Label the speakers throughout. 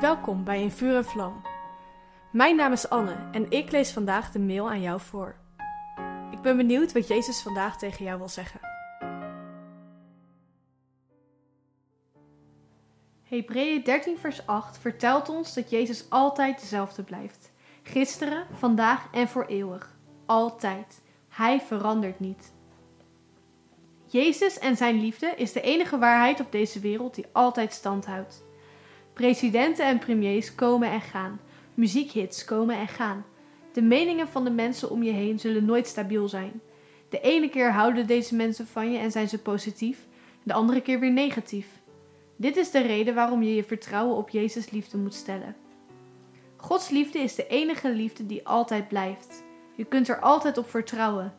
Speaker 1: Welkom bij In Vuur en Vlam. Mijn naam is Anne en ik lees vandaag de mail aan jou voor. Ik ben benieuwd wat Jezus vandaag tegen jou wil zeggen. Hebreeën 13 vers 8 vertelt ons dat Jezus altijd dezelfde blijft. Gisteren, vandaag en voor eeuwig. Altijd. Hij verandert niet. Jezus en zijn liefde is de enige waarheid op deze wereld die altijd stand houdt. Presidenten en premiers komen en gaan. Muziekhits komen en gaan. De meningen van de mensen om je heen zullen nooit stabiel zijn. De ene keer houden deze mensen van je en zijn ze positief, de andere keer weer negatief. Dit is de reden waarom je je vertrouwen op Jezus' liefde moet stellen. Gods liefde is de enige liefde die altijd blijft. Je kunt er altijd op vertrouwen.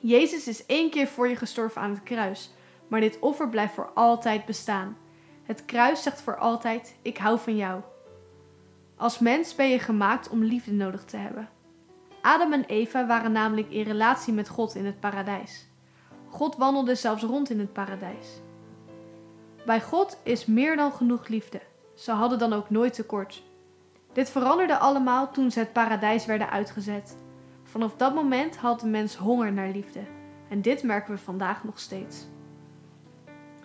Speaker 1: Jezus is één keer voor je gestorven aan het kruis, maar dit offer blijft voor altijd bestaan. Het kruis zegt voor altijd: Ik hou van jou. Als mens ben je gemaakt om liefde nodig te hebben. Adam en Eva waren namelijk in relatie met God in het paradijs. God wandelde zelfs rond in het paradijs. Bij God is meer dan genoeg liefde. Ze hadden dan ook nooit tekort. Dit veranderde allemaal toen ze het paradijs werden uitgezet. Vanaf dat moment had de mens honger naar liefde. En dit merken we vandaag nog steeds.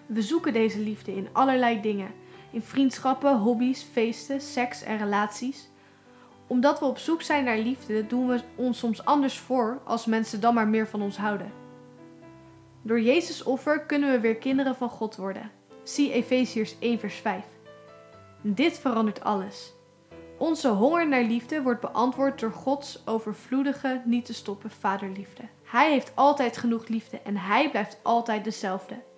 Speaker 1: We zoeken deze liefde in allerlei dingen: in vriendschappen, hobby's, feesten, seks en relaties. Omdat we op zoek zijn naar liefde, doen we ons soms anders voor als mensen dan maar meer van ons houden. Door Jezus' offer kunnen we weer kinderen van God worden. Zie Efeziërs 1 vers 5. Dit verandert alles. Onze honger naar liefde wordt beantwoord door Gods overvloedige, niet te stoppen vaderliefde. Hij heeft altijd genoeg liefde en hij blijft altijd dezelfde.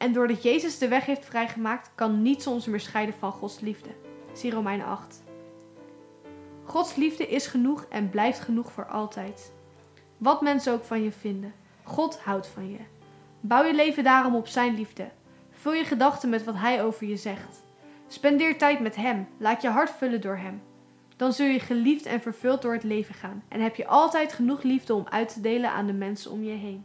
Speaker 1: En doordat Jezus de weg heeft vrijgemaakt, kan niets ons meer scheiden van Gods liefde. Zie Romeinen 8. Gods liefde is genoeg en blijft genoeg voor altijd. Wat mensen ook van je vinden, God houdt van je. Bouw je leven daarom op Zijn liefde. Vul je gedachten met wat Hij over je zegt. Spendeer tijd met Hem, laat je hart vullen door Hem. Dan zul je geliefd en vervuld door het leven gaan en heb je altijd genoeg liefde om uit te delen aan de mensen om je heen.